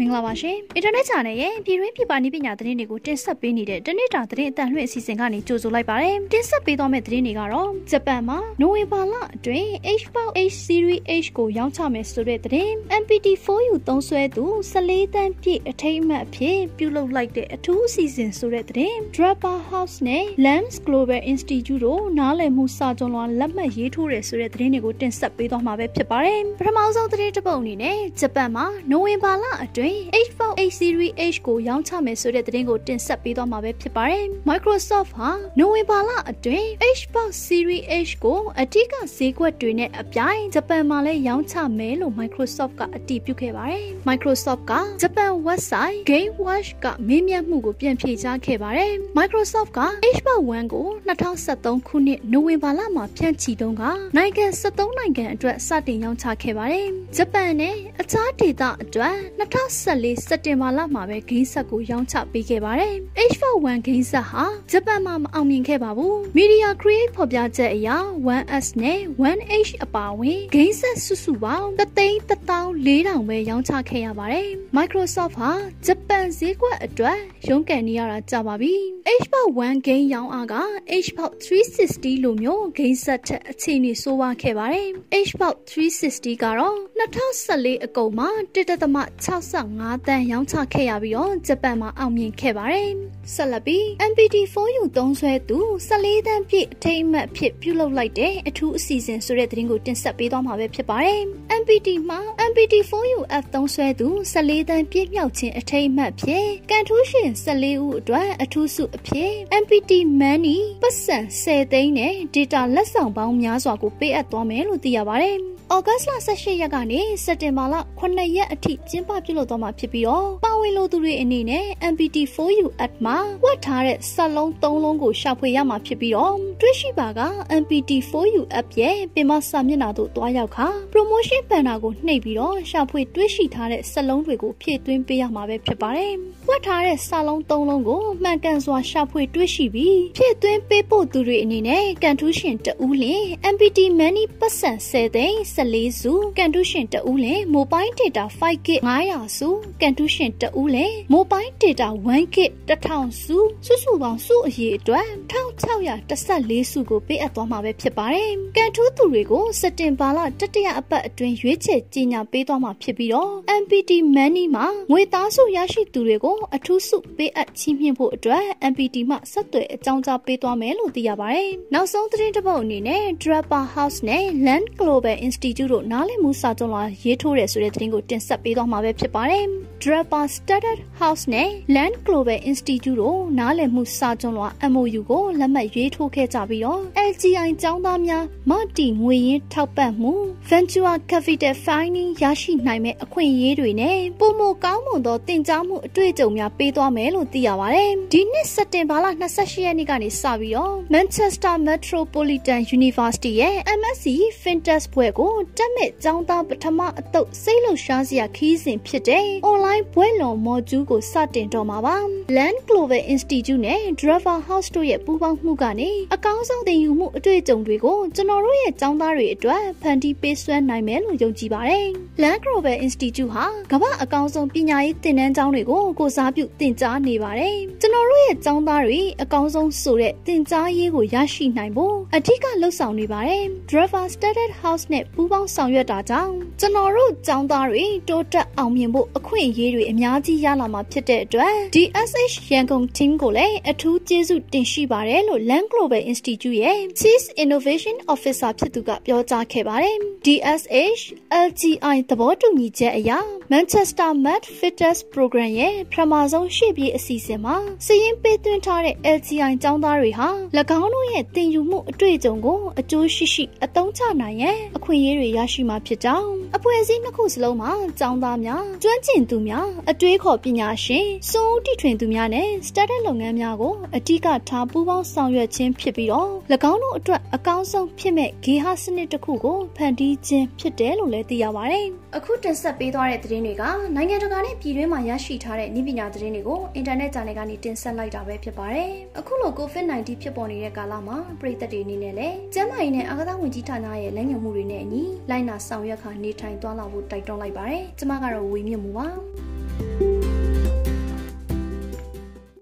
မင်္ဂလာပါရှင်။ Internet Channel ရဲ့ပြည်တွင်းပြည်ပနည်းပညာသတင်းတွေကိုတင်ဆက်ပေးနေတဲ့တနေ့တာသတင်းအတန်လွှင့်အစီအစဉ်ကနေကြိုဆိုလိုက်ပါတယ်။တင်ဆက်ပေးသွားမယ့်သတင်းတွေကတော့ဂျပန်မှာနိုဝင်ဘာလအတွင်း H-Box H Series H ကိုရောင်းချမယ်ဆိုတဲ့သတင်း MPT4U သုံးစွဲသူ14တန်းပြည့်အထိမ်းအမှတ်အဖြစ်ပြုလုပ်လိုက်တဲ့အထူးအစီအစဉ်ဆိုတဲ့သတင်း Draper House နဲ့ Lens Global Institute တို့နားလည်မှုစာချုပ်လွှာလက်မှတ်ရေးထိုးတယ်ဆိုတဲ့သတင်းတွေကိုတင်ဆက်ပေးသွားမှာပဲဖြစ်ပါတယ်။ပထမဆုံးသတင်းတစ်ပုဒ်အနေနဲ့ဂျပန်မှာနိုဝင်ဘာလအတွင်း H4 H Series H ကိုရောင်းချမယ်ဆိုတဲ့သတင်းကိုတင်ဆက်ပေးသွားမှာပဲဖြစ်ပါတယ်။ Microsoft ဟာနိုဝင်ဘာလအတွင်း Xbox Series H ကိုအထူးဈေးကွက်တွေနဲ့အပြိုင်ဂျပန်မှာလည်းရောင်းချမယ်လို့ Microsoft ကအတည်ပြုခဲ့ပါတယ်။ Microsoft ကဂျပန် website Game Watch ကမေးမြန်းမှုကိုပြန်ဖြေကြားခဲ့ပါတယ်။ Microsoft က Xbox One ကို2013ခုနှစ်နိုဝင်ဘာလမှာဖြန့်ချီတုန်းကနိုင်ငံ73နိုင်ငံအတွက်စတင်ရောင်းချခဲ့ပါတယ်။ဂျပန်နဲ့အခြားဒေသအတွက်2014စက်တင်ဘာလမှာပဲဂိမ်းဆက်ကိုရောင်းချပေးခဲ့ပါတယ်။ H41 ဂိမ်းဆက်ဟာဂျပန်မှာမအောင်မြင်ခဲ့ပါဘူး။ Media Create ဖော်ပြချက်အရ 1S နဲ့ 1H အပါအဝင်ဂိမ်းဆက်စုစုပေါင်း3,400ပဲရောင်းချခဲ့ရပါတယ်။ Microsoft ဟာဂျပန်ဈေးကွက်အတွက်ရုန်းကန်နေရတာကြာပါပြီ။ Xbox One ဂိမ်းရောင်းအားက Xbox 360လိုမျိုးဂိမ်းဆက်ထက်အခြေအနေဆိုးဝါးခဲ့ပါတယ်။ Xbox 360ကတော့2014အကုန်မှာ1.65တန်းရောင်းချခဲ့ရပြီးတော့ဂျပန်မှာအောင်မြင်ခဲ့ပါတယ်။ဆက်လက်ပြီး MPT4U သုံးစွဲသူ14တန်းပြည့်အထိမ်းအမှတ်ဖြစ်ပြုလုပ်လိုက်တဲ့အထူးအစီအစဉ်ဆိုတဲ့သတင်းကိုတင်ဆက်ပေးသွားမှာပဲဖြစ်ပါတယ်။ MPT မှာ MPT4U F သုံးစွဲသူ14တန်းပြည့်မြောက်ခြင်းအထိမ်းအမှတ်ဖြစ်ကန်ထူးရှင်14ဦးအတွက်အထူးဆုအဖြစ် MPT Money ပတ်စံ10သိန်းနဲ့ data လက်ဆောင်ပေါင်းများစွာကိုပေးအပ်သွားမယ်လို့သိရပါတယ်။ ဩဂတ်လ18ရက်ကနေစက်တင်ဘာလ9ရက်အထိကျင်းပပြုလုပ်သွားမှာဖြစ်ပြီးတော့ပါဝင်လိုသူတွေအနေနဲ့ MPT4U app မှာဝတ်ထားတဲ့စက်လုံး၃လုံးကိုရှာဖွေရမှာဖြစ်ပြီးတော့တွေ့ရှိပါက MPT4U app ရဲ့ပင်မစာမျက်နှာသို့တွားရောက်ခါ promotion banner ကိုနှိပ်ပြီးတော့ရှာဖွေတွေ့ရှိထားတဲ့စက်လုံးတွေကိုဖြည့်သွင်းပေးရမှာပဲဖြစ်ပါတယ်။ ဝတ်ထားတဲ့စက်လုံး၃လုံးကိုမှန်ကန်စွာရှာဖွေတွေ့ရှိပြီးဖြည့်သွင်းပေးဖို့သူတွေအနေနဲ့ကန်ထူးရှင်တဦးလင် MPT Money ပတ်စံ10သိန်း14စုကန်တူးရှင်တဦးလည်း mobile data 5GB 900စုကန်တူးရှင်တဦးလည်း mobile data 1GB 1000စုစုစုပေါင်းစုအရေအတွက်1614စုကိုပေးအပ်သွားမှာပဲဖြစ်ပါတယ်။ကန်ထူးသူတွေကိုစက်တင်ဘာလတတိယအပတ်အတွင်းရွေးချယ်ကြီးညာပေးသွားမှာဖြစ်ပြီးတော့ MPT Money မှာငွေသားစုရရှိသူတွေကိုအထူးစုပေးအပ်ချီးမြှင့်ဖို့အတွက် MPT မှဆက်သွယ်အကြောင်းကြားပေးသွားမယ်လို့သိရပါတယ်။နောက်ဆုံးသတင်းတစ်ပုဒ်အနေနဲ့ Draper House နဲ့ Land Global Institute တို့နားလည်မှုစာချုပ်လာရေးထိုးတယ်ဆိုတဲ့သတင်းကိုတင်ဆက်ပေးသွားမှာပဲဖြစ်ပါတယ်။ Draper Studdard House နဲ့ Land Global Institute တို့နားလည်မှုစာချုပ်လွှာ MOU ကိုလက်မှတ်ရေးထိုးခဲ့ကြပြီးတော့ LGI ကျောင်းသားများမတီငွေရင်းထောက်ပံ့မှု Venture Capital Funding ရရှိနိုင်မဲ့အခွင့်အရေးတွေနဲ့ပုံမကောင်းမွန်သောတင် जा မှုအတွေ့အကြုံများပေးသွားမယ်လို့သိရပါတယ်။ဒီနှစ်စက်တင်ဘာလ28ရက်နေ့ကနေစပြီးတော့ Manchester Metropolitan University ရဲ့ MSc Fintech ဘွဲ့ကိုတက်မဲ့ကျောင်းသားပထမအတုပ်စိတ်လှုပ်ရှားစရာခီးစဉ်ဖြစ်တဲ့ online ဘွဲ့လွန်မော်ကျူးကိုစတင်တော့မှာပါ။ Land Global Institute နဲ့ Driver House တို့ရဲ့ပူးပေါင်းမှုကနေအကောင်းဆုံးသင်ယူမှုအတွေ့အကြုံတွေကိုကျွန်တော်တို့ရဲ့ကျောင်းသားတွေအတွက်ဖန်တီးပေးစွမ်းနိုင်မယ်လို့ယုံကြည်ပါတယ်။ Land Global Institute ဟာကမ္ဘာအကောင်းဆုံးပညာရေးသင်တန်းကျောင်းတွေကိုကိုစားပြုသင်ကြားနေပါတယ်။ကျွန်တော်တို့ရဲ့ကျောင်းသားတွေအကောင်းဆုံးဆိုတဲ့သင်ကြားရေးကိုရရှိနိုင်ဖို့အထူးကလှုပ်ဆောင်နေပါတယ်။ Driver Studded House နဲ့ပူးပေါင်းဆောင်ရွက်တာကြောင့်ကျွန်တော်တို့ကျောင်းသားတွေတိုးတက်အောင်မြင်ဖို့အခွင့်အရေးတွေအများကြီးရလာမှာဖြစ်တဲ့အတွက် DSH ရန်ကုန် team ကိုလည်းအထူးကျေးဇူးတင်ရှိပါတယ်လို့ Land Global Institute ရဲ့ Chief Innovation Officer ဖြစ်သူကပြောကြားခဲ့ပါတယ်။ DSH LGI သဘောတူညီချက်အရ Manchester Med Fitness Program ရဲ့ပထမဆုံးရှေ့ပြေးအစီအစဉ်မှာစည်ရင်းပေးသွင်းထားတဲ့ LGI ကျောင်းသားတွေဟာ၎င်းတို့ရဲ့သင်ယူမှုအတွေ့အကြုံကိုအကျိုးရှိရှိအသုံးချနိုင်ရန်အခွင့်အရေးတွေရရှိမှာဖြစ်ကြောင်းအဖွဲ့အစည်းနှစ်ခုစလုံးမှာကျောင်းသားများကျွမ်းကျင်သူများအတွေးခေါ်ပညာရှင်စွမ်းဦးတီထွင်သူများနဲ့ startup လုပ်ငန်းများကိုအဓိကထားပူးပေါင်းဆောင်ရွက်ခြင်းဖြစ်ပြီးတော့၎င်းတို့အတွက်အကောင်းဆုံးဖြစ်မဲ့ဂေဟစနစ်တစ်ခုကိုဖန်တီးခြင်းဖြစ်တယ်လို့လည်းသိရပါတယ်။အခုတင်ဆက်ပေးသွားတဲ့သတင်းတွေကနိုင်ငံတကာနဲ့ပြည်တွင်းမှာရရှိထားတဲ့ဤပညာသတင်းတွေကိုအင်တာနက်ဂျာနယ်ကနေတင်ဆက်လိုက်တာပဲဖြစ်ပါတယ်။အခုလို COVID-19 ဖြစ်ပေါ်နေတဲ့ကာလမှာပြည်သက်တွေအနေနဲ့လည်းကျန်းမာရေးနဲ့အာကစားဝန်ကြီးဌာနရဲ့လမ်းညွှန်မှုတွေနဲ့အညီလိုက်နာဆောင်ရွက်ခါနေထိုင်သွားလာဖို့တိုက်တွန်းလိုက်ပါတယ်။ကျမကတော့ဝေမြင့်မှုပါ။။